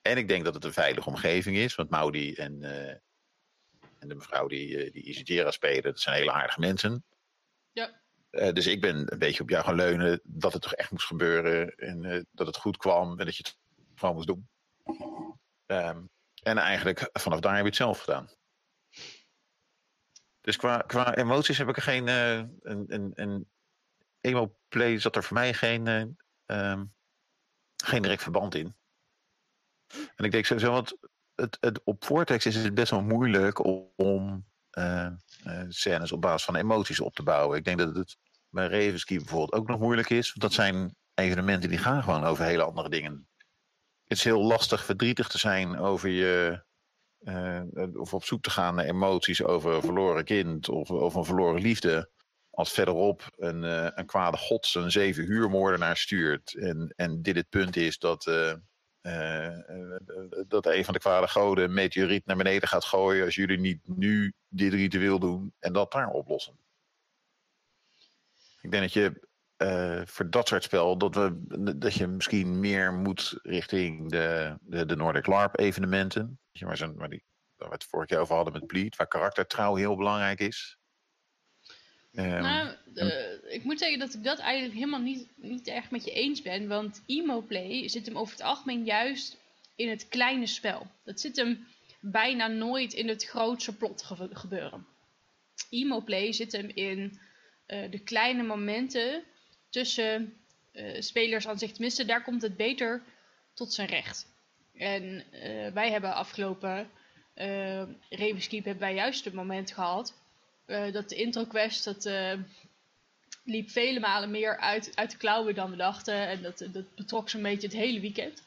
En ik denk dat het een veilige omgeving is. Want Maudi en, eh, en de mevrouw die, uh, die Isidera spelen, dat zijn hele aardige mensen. Ja. Uh, dus ik ben een beetje op jou gaan leunen dat het toch echt moest gebeuren. En dat het goed kwam en dat je het gewoon moest doen. Um, en eigenlijk vanaf daar heb je het zelf gedaan. Dus qua, qua emoties heb ik er geen. een, een, een emo-play zat er voor mij geen, um, geen direct verband in. En ik denk sowieso, want het, het, op Vortex is het best wel moeilijk om uh, scènes op basis van emoties op te bouwen. Ik denk dat het bij Revenski bijvoorbeeld ook nog moeilijk is. Want dat zijn evenementen die gaan gewoon over hele andere dingen. Het is heel lastig verdrietig te zijn over je. Uh, of op zoek te gaan naar emoties over een verloren kind of over een verloren liefde. Als verderop een, een kwade god zijn zeven huurmoordenaar stuurt. En, en dit het punt is dat dat een van de kwade goden een meteoriet naar beneden gaat gooien als jullie niet nu dit ritueel doen en dat daar oplossen. Ik denk dat je uh, voor dat soort spel dat, we, dat je misschien meer moet richting de, de, de Nordic LARP evenementen. Waar, zijn, waar, die, waar we het vorig jaar over hadden met Bleed, waar karaktertrouw heel belangrijk is. Um, nou, de, ik moet zeggen dat ik dat eigenlijk helemaal niet, niet echt met je eens ben. Want emo-play zit hem over het algemeen juist in het kleine spel. Dat zit hem bijna nooit in het grootste plot ge gebeuren. Emo-play zit hem in uh, de kleine momenten tussen uh, spelers aan zich. Tenminste, daar komt het beter tot zijn recht. En uh, wij hebben afgelopen uh, Ravenskeep hebben wij juist het moment gehad uh, dat de intro quest dat uh, liep vele malen meer uit, uit de klauwen dan we dachten. En dat, dat betrok zo'n beetje het hele weekend.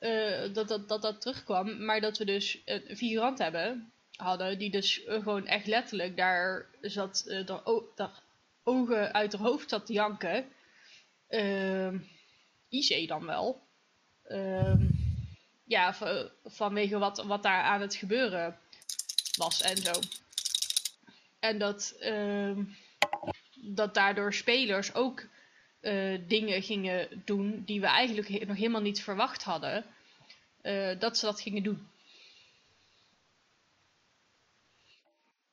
Uh, dat, dat, dat dat terugkwam. Maar dat we dus een figurant hebben hadden die dus gewoon echt letterlijk daar zat de, de ogen uit haar hoofd zat te janken. IC dan wel. Ehm, ja vanwege wat, wat daar aan het gebeuren was en zo en dat, uh, dat daardoor spelers ook uh, dingen gingen doen die we eigenlijk he nog helemaal niet verwacht hadden. Uh, dat ze dat gingen doen.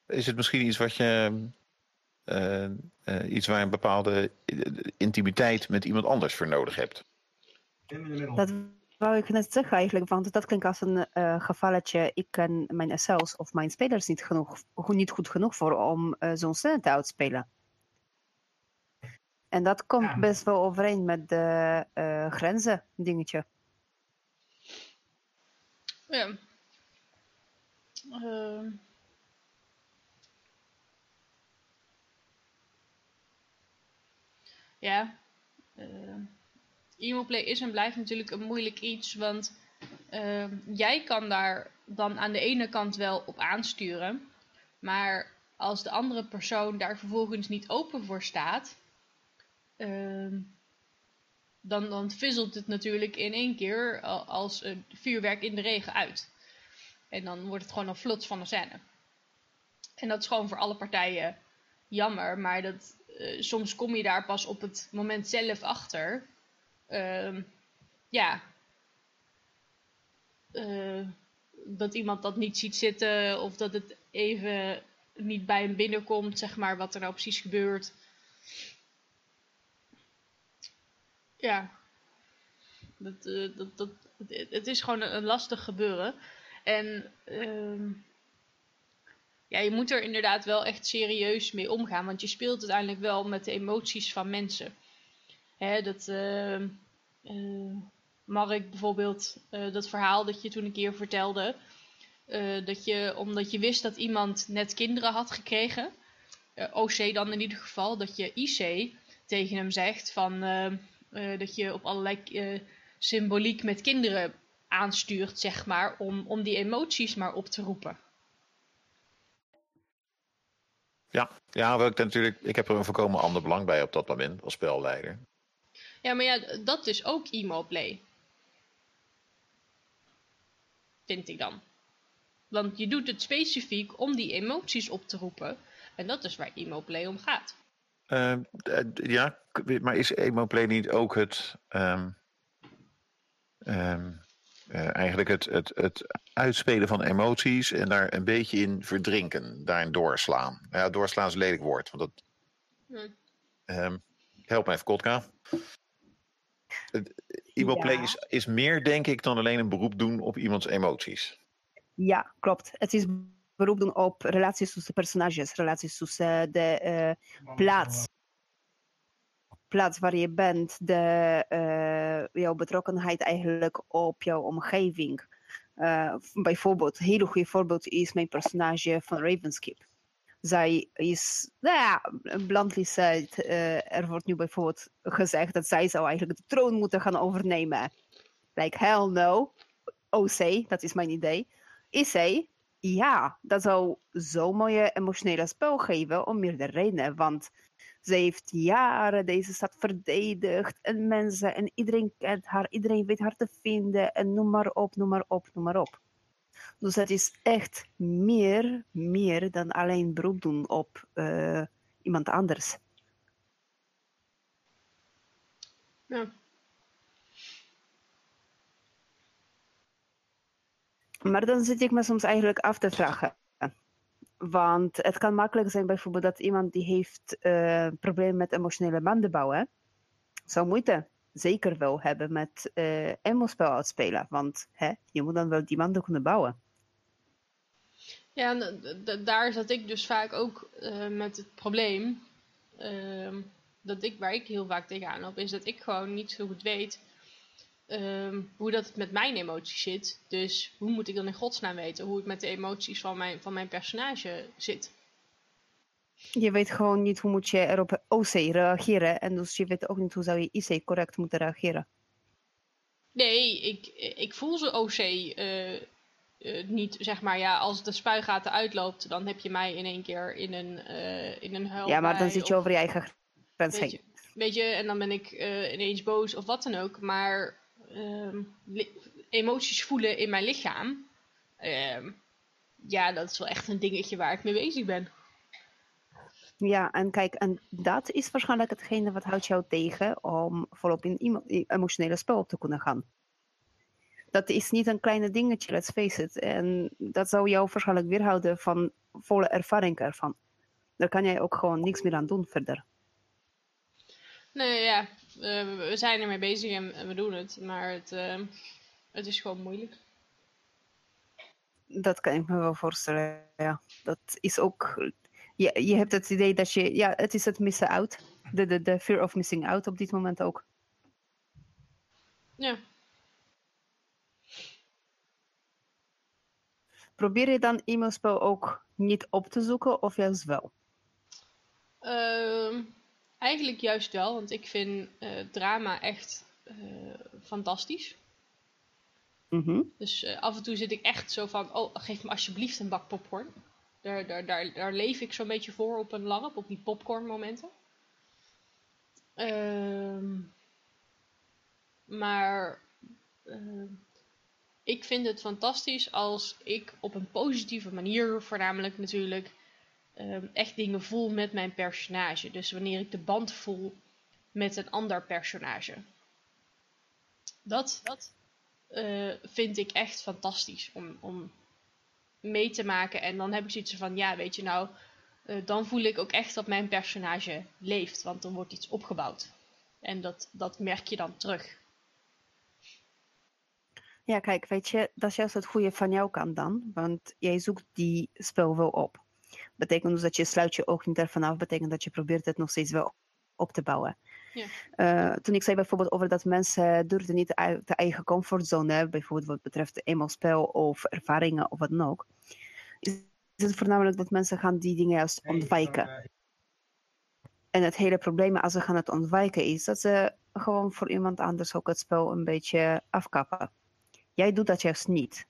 Is het misschien iets wat je. Uh, iets waar een bepaalde intimiteit met iemand anders voor nodig hebt? Dat wou ik net zeggen eigenlijk, want dat klinkt als een uh, gevalletje. Ik ken mijn SL's of mijn spelers niet, genoeg, niet goed genoeg voor om uh, zo'n scène te uitspelen. En dat komt ja. best wel overeen met de uh, grenzen dingetje. Ja. Uh... Ja. Uh e-mailplay is en blijft natuurlijk een moeilijk iets, want uh, jij kan daar dan aan de ene kant wel op aansturen, maar als de andere persoon daar vervolgens niet open voor staat, uh, dan, dan fizzelt het natuurlijk in één keer als vuurwerk in de regen uit. En dan wordt het gewoon een fluts van de scène. En dat is gewoon voor alle partijen jammer, maar dat, uh, soms kom je daar pas op het moment zelf achter. Uh, ja, uh, dat iemand dat niet ziet zitten of dat het even niet bij hem binnenkomt, zeg maar, wat er nou precies gebeurt. Ja, dat, uh, dat, dat, het, is gewoon een, lastig gebeuren. En uh, ja, je moet er inderdaad wel echt serieus mee omgaan, want je speelt uiteindelijk wel met de emoties van mensen. Dat, uh, uh, Mark bijvoorbeeld, uh, dat verhaal dat je toen een keer vertelde. Uh, dat je, omdat je wist dat iemand net kinderen had gekregen, OC dan in ieder geval, dat je IC tegen hem zegt van, dat je op allerlei symboliek met kinderen aanstuurt, zeg maar, om, om die emoties maar op te roepen. Ja, ja ik, natuurlijk, ik heb er een voorkomen ander belang bij op dat moment als spelleider. Ja, maar ja, dat is ook emo play. Vind ik dan. Want je doet het specifiek om die emoties op te roepen. En dat is waar emo play om gaat. Uh, ja, maar is emo play niet ook het... Um, um, uh, eigenlijk het, het, het uitspelen van emoties en daar een beetje in verdrinken, daarin doorslaan. Ja, doorslaan is een lelijk woord, want dat... Hm. Um, help me even, Kotka. Emo play is, is meer, denk ik, dan alleen een beroep doen op iemands emoties. Ja, klopt. Het is beroep doen op relaties tussen personages, relaties tussen de uh, plaats. Plaats waar je bent, de, uh, jouw betrokkenheid eigenlijk op jouw omgeving. Uh, bijvoorbeeld, een heel goed voorbeeld is mijn personage van Ravenskip. Zij is, nou ja, bluntly said, er wordt nu bijvoorbeeld gezegd dat zij zou eigenlijk de troon moeten gaan overnemen. Like, hell no. OC, dat is mijn idee. Zij ja, dat zou zo'n mooie emotionele spel geven om meerdere redenen. Want ze heeft jaren deze stad verdedigd en mensen en iedereen kent haar, iedereen weet haar te vinden en noem maar op, noem maar op, noem maar op. Dus het is echt meer, meer dan alleen beroep doen op uh, iemand anders. Ja. Maar dan zit ik me soms eigenlijk af te vragen. Want het kan makkelijk zijn bijvoorbeeld dat iemand die heeft uh, problemen met emotionele banden bouwen, zou moeite zeker wel hebben met uh, emo-spel uitspelen. Want hè, je moet dan wel die banden kunnen bouwen. Ja, daar zat ik dus vaak ook uh, met het probleem. Uh, dat ik, waar ik heel vaak tegenaan loop, is dat ik gewoon niet zo goed weet Ehm, hoe dat met mijn emoties zit. Dus hoe moet ik dan in godsnaam weten hoe het met de emoties van mijn, van mijn personage zit? Je weet gewoon niet hoe moet je er op OC reageren. En dus je weet ook niet hoe zou je IC correct moeten reageren. Nee, ik, ik voel ze OC uh, uh, niet, zeg maar, ja, als de spuigaten uitloopt, dan heb je mij in één keer in een, uh, in een huil. Ja, maar dan zit je over je eigen grens heen. Weet je, en dan ben ik ineens boos of wat dan ook. Maar Ehm, emoties voelen in mijn lichaam. Ehm, ja, dat is wel echt een dingetje waar ik mee bezig ben. Ja, en kijk, en dat is waarschijnlijk hetgene wat houdt jou tegen om volop in emotionele spel op te kunnen gaan. Dat is niet een kleine dingetje, let's face it. En dat zou jou waarschijnlijk weerhouden van volle ervaring ervan. Daar kan jij ook gewoon niks meer aan doen verder. Nee, ja, uh, we zijn ermee bezig en, we doen het, maar het, uh, het is gewoon moeilijk. Dat kan ik me wel voorstellen, ja. Dat is ook... Je, je hebt het idee dat je... Ja, het is het missen out. De, de, de fear of missing out op dit moment ook. Ja. Probeer je dan e-mailspel ook niet op te zoeken of juist wel? Uh, Eigenlijk juist wel, want ik vind uh, drama echt uh, fantastisch. Mm -hmm. Dus uh, af en toe zit ik echt zo van, oh, geef me alsjeblieft een bak popcorn. Daar, daar, daar, daar leef ik zo'n beetje voor op een larp, op die popcorn momenten. Ehm, maar ehm, ik vind het fantastisch als ik op een positieve manier, voornamelijk natuurlijk, um, echt dingen voel met mijn personage. Dus wanneer ik de band voel met een ander personage. Dat, dat uh, vind ik echt fantastisch om, om mee te maken. En dan heb ik zoiets van, ja, weet je nou, uh, dan voel ik ook echt dat mijn personage leeft. Want dan wordt iets opgebouwd. En dat, dat merk je dan terug. Ja, kijk, weet je, dat is juist het goede van jouw kant dan. Want jij zoekt die spel wel op betekent dus dat je sluit je oog niet ervan af, betekent dat je probeert het nog steeds wel op te bouwen. Ja. Uh, toen ik zei bijvoorbeeld over dat mensen durfden niet uit de eigen comfortzone, bijvoorbeeld wat betreft eenmaal spel of ervaringen of wat dan ook, is het voornamelijk dat mensen gaan die dingen juist ontwijken. En het hele probleem als ze gaan het ontwijken is dat ze gewoon voor iemand anders ook het spel een beetje afkappen. Jij doet dat juist niet.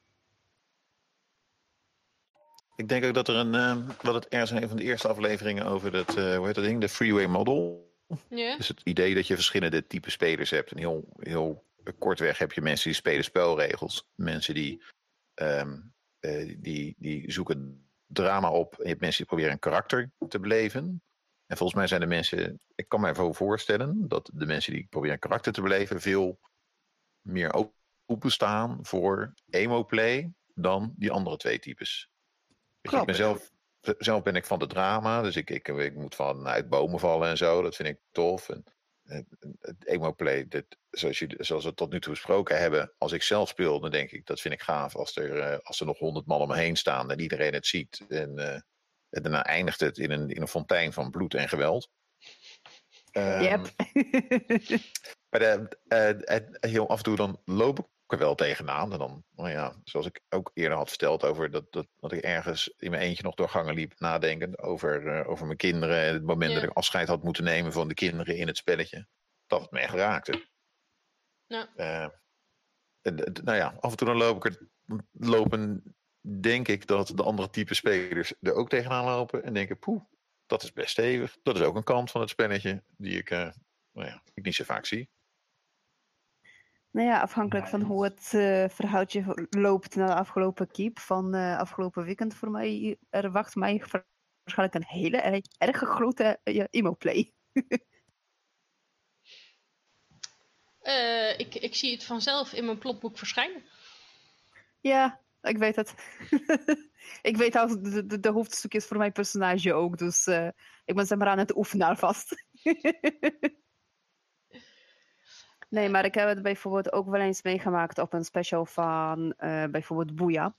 Ik denk ook dat er een, uh, dat het ergens in een van de eerste afleveringen over dat, uh, hoe heet dat ding, de freeway model. Dus het idee dat je verschillende type spelers hebt. En heel, heel kortweg heb je mensen die spelen spelregels, mensen die, um, uh, die, die zoeken drama op. En je hebt mensen die proberen een karakter te beleven. En volgens mij zijn de mensen, ik kan me ervoor voorstellen dat de mensen die proberen een karakter te beleven veel meer openstaan voor emo-play dan die andere twee types. Ik ben zelf, zelf ben ik van de drama, dus ik, ik, ik moet van uit bomen vallen en zo, dat vind ik tof. En, het emo-play, zoals, je, zoals we het tot nu toe besproken hebben, als ik zelf speel, dan denk ik, dat vind ik gaaf als er, uh, als er nog honderd man om me heen staan en iedereen het ziet. En, uh, en daarna eindigt het in een, in een fontein van bloed en geweld. Um, yep. [LAUGHS] maar de, uh, heel af en toe dan loop ik er wel tegenaan. En dan, nou ja, zoals ik ook eerder had verteld over dat, dat, dat ik ergens in mijn eentje nog door gangen liep, nadenkend over, uh, over mijn kinderen. En het moment Ja. dat ik afscheid had moeten nemen van de kinderen in het spelletje. Dat het me echt raakte. Eh, en, nou ja, af en toe dan loop ik er, lopen, denk ik dat de andere type spelers er ook tegenaan lopen. En denken, poeh, dat is best stevig. Dat is ook een kant van het spelletje die ik, uh, nou ja, ik niet zo vaak zie. Nou ja, afhankelijk van hoe het uh, verhoudje loopt na de afgelopen keep van uh, afgelopen weekend voor mij, er wacht mij waarschijnlijk een hele erg, erg grote uh, emo-play. Uh, [LAUGHS] ik, ik zie het vanzelf in mijn plotboek verschijnen. Ja, ik weet het. [LAUGHS] ik weet al de, de, de, hoofdstukjes voor mijn personage ook, dus uh, ik ben zeg maar aan het oefenen alvast. [LAUGHS] nee, maar ik heb het bijvoorbeeld ook wel eens meegemaakt op een special van uh, bijvoorbeeld Boeia.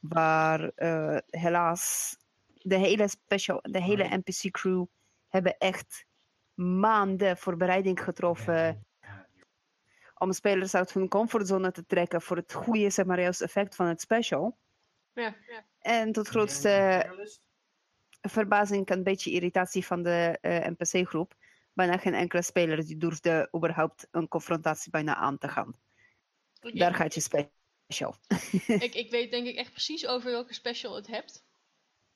Waar uh, helaas de hele special, de hele NPC crew hebben echt maanden voorbereiding getroffen om spelers uit hun comfortzone te trekken voor het goede zeg maar, juist effect van het special. Ja, ja. En tot grootste verbazing een beetje irritatie van de uh, NPC-groep. Bijna geen enkele speler die durfde überhaupt een confrontatie bijna aan te gaan. Daar gaat je special. [LAUGHS] ik, ik weet denk ik echt precies over welke special het hebt.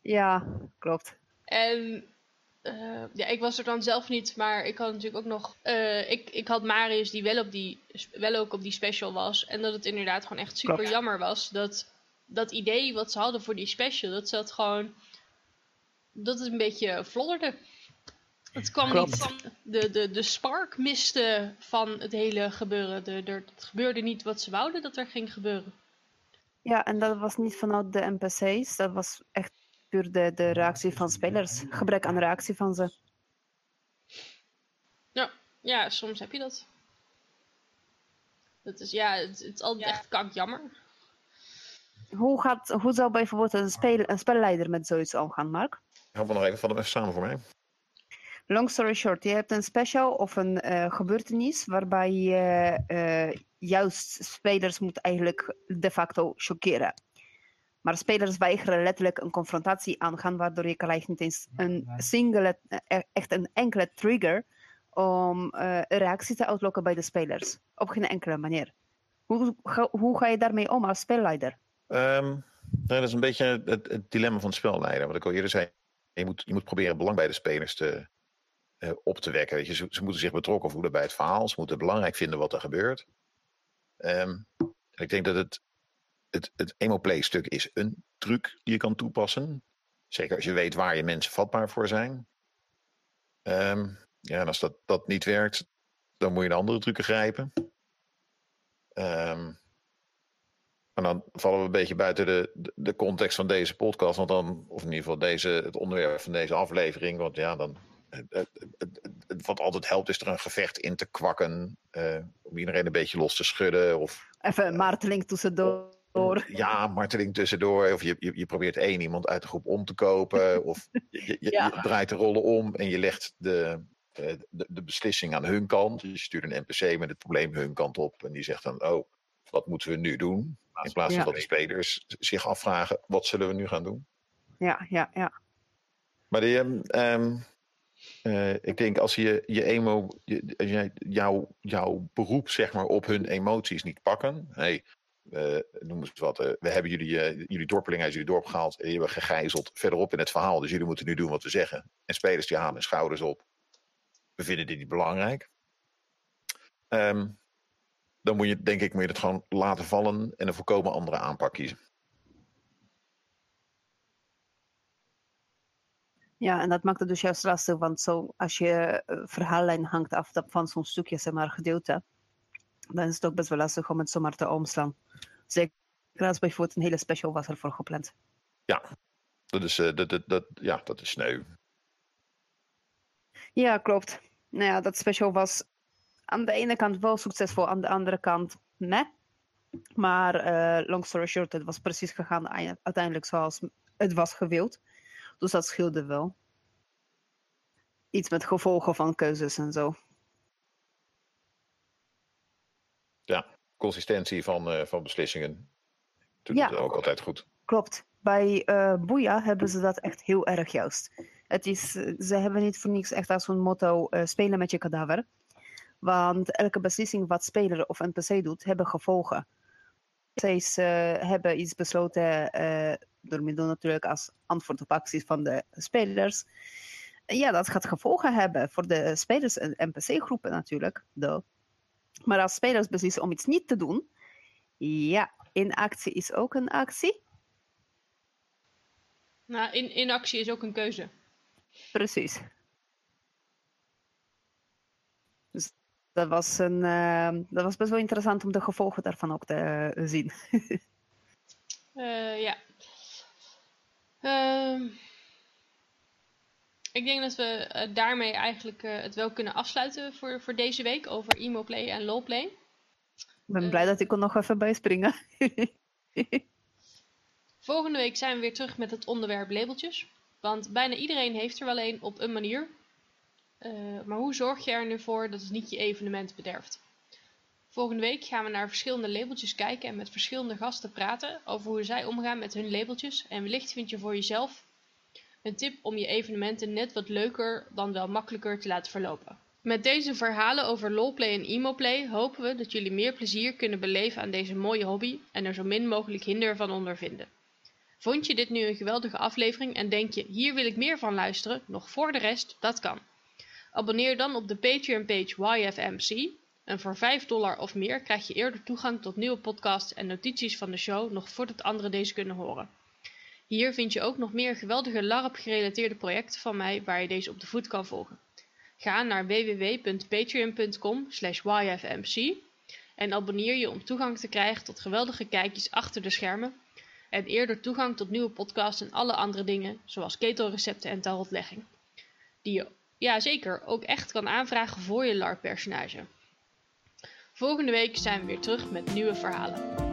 Ja, klopt. En uh, ja, ik was er dan zelf niet, maar ik had natuurlijk ook nog. Uh, ik, ik had Marius die wel, op die wel ook op die special was. En dat het inderdaad gewoon echt super Klopt. jammer was. Dat dat idee wat ze hadden voor die special, dat zat gewoon. Dat het een beetje flodderde. Het kwam Klopt. niet van. De, de, de spark miste van het hele gebeuren. De, de, het gebeurde niet wat ze wouden dat er ging gebeuren. Ja, en dat was niet vanuit de NPC's. Dat was echt puur de, de reactie van spelers. Gebrek aan reactie van ze. Ja, ja soms heb je dat. Dat is, ja, het, het is altijd echt kankjammer. Hoe, gaat, hoe zou bijvoorbeeld een, speel, een spelleider met zoiets omgaan, Mark? Help me nog even, hem even samen voor mij. Long story short, je hebt een special of een uh, gebeurtenis waarbij je uh, juist spelers moet eigenlijk de facto chockeren. Maar spelers weigeren letterlijk een confrontatie aangaan, waardoor je krijgt niet eens een single, echt een enkele trigger om uh, een reactie te uitlokken bij de spelers. Op geen enkele manier. Hoe, ga, hoe ga je daarmee om als spelleider? Um, dat is een beetje het, het, dilemma van het spelleider. Wat ik al eerder zei, je moet, je moet proberen belang bij de spelers te, op te wekken. Je, ze, moeten zich betrokken voelen bij het verhaal. Ze moeten belangrijk vinden wat er gebeurt. Um, ik denk dat het het, het emo-play stuk is een truc die je kan toepassen. Zeker als je weet waar je mensen vatbaar voor zijn. Um, ja, en als dat, dat niet werkt, dan moet je naar andere trucken grijpen. Um, en dan vallen we een beetje buiten de, de, de, context van deze podcast. Want dan, of in ieder geval deze, het onderwerp van deze aflevering. Want ja, dan. Wat altijd helpt is er een gevecht in te kwakken. Uh, om iedereen een beetje los te schudden. Of, Even een marteling tussendoor. Door. Ja, marteling tussendoor. Of je, je, je, probeert één iemand uit de groep om te kopen. [LAUGHS] of je, je, ja. je, draait de rollen om en je legt de, de, de, beslissing aan hun kant. Dus je stuurt een NPC met het probleem hun kant op. En die zegt dan, oh, wat moeten we nu doen? In plaats van ja. dat de spelers zich afvragen, wat zullen we nu gaan doen? Ja, ja, ja. Maar die, um, uh, ik denk als je je emo, je, jou, jouw beroep zeg maar op hun emoties niet pakken. Hey, eh, noem eens wat, eh, we hebben jullie, eh, jullie dorpelingen uit jullie dorp gehaald. En die hebben gegijzeld verderop in het verhaal. Dus jullie moeten nu doen wat we zeggen. En spelers die halen hun schouders op. We vinden dit niet belangrijk. Ehm, dan moet je, denk ik, moet je het gewoon laten vallen en een volkomen andere aanpak kiezen. Ja, en dat maakt het dus juist lastig, want zo, als je eh, verhaallijn hangt af van zo'n stukje, zeg maar, gedeelte, dan is het ook best wel lastig om het zomaar te omslaan. Zeker als bijvoorbeeld een hele special was ervoor gepland. Dat is, eh, dat, dat, dat, ja, dat is sneu. Ja, klopt. Nou ja, dat special was aan de ene kant wel succesvol, aan de andere kant nee. Maar eh, long story short, het was precies gegaan ei- uiteindelijk zoals het was gewild. Dus dat scheelde wel. Iets met gevolgen van keuzes en zo. Consistentie van, eh, van beslissingen. Ja. het ook altijd goed. Klopt. Bij eh Boeia hebben ze dat echt heel erg juist. Het is, ze hebben niet voor niets echt als hun motto eh, spelen met je kadaver. Want elke beslissing wat speler of NPC doet, hebben gevolgen. NPC's eh, hebben iets besloten door middel natuurlijk als antwoord op acties van de spelers. Ja, dat gaat gevolgen hebben voor de spelers en NPC-groepen natuurlijk. duh. Maar als spelers beslissen om iets niet te doen, ja, inactie is ook een actie. Nou, in, inactie is ook een keuze. Precies. Dus dat was, een, eh, dat was best wel interessant om de gevolgen daarvan ook te eh, zien. [LAUGHS] Eh, ja. Ehm, ik denk dat we eh, daarmee eigenlijk eh, het wel kunnen afsluiten voor, voor deze week over emo-play en lol-play. Ik ben Eh. blij dat ik er nog even bij springen. [LAUGHS] Volgende week zijn we weer terug met het onderwerp labeltjes. Want bijna iedereen heeft er wel een op een manier. Maar hoe zorg je er nu voor dat het niet je evenement bederft? Volgende week gaan we naar verschillende labeltjes kijken en met verschillende gasten praten over hoe zij omgaan met hun labeltjes. En wellicht vind je voor jezelf een tip om je evenementen net wat leuker dan wel makkelijker te laten verlopen. Met deze verhalen over lolplay en emoplay hopen we dat jullie meer plezier kunnen beleven aan deze mooie hobby en er zo min mogelijk hinder van ondervinden. Vond je dit nu een geweldige aflevering en denk je hier wil ik meer van luisteren, nog voor de rest? Dat kan. Abonneer dan op de Patreon page YFMC en voor 5 dollar of meer krijg je eerder toegang tot nieuwe podcasts en notities van de show nog voordat anderen deze kunnen horen. Hier vind je ook nog meer geweldige LARP gerelateerde projecten van mij waar je deze op de voet kan volgen. Ga naar www.patreon.com yfmc en abonneer je om toegang te krijgen tot geweldige kijkjes achter de schermen en eerder toegang tot nieuwe podcasts en alle andere dingen, zoals ketelrecepten en tarotlegging. Die je, ja zeker, ook echt kan aanvragen voor je LARP-personage. Volgende week zijn we weer terug met nieuwe verhalen.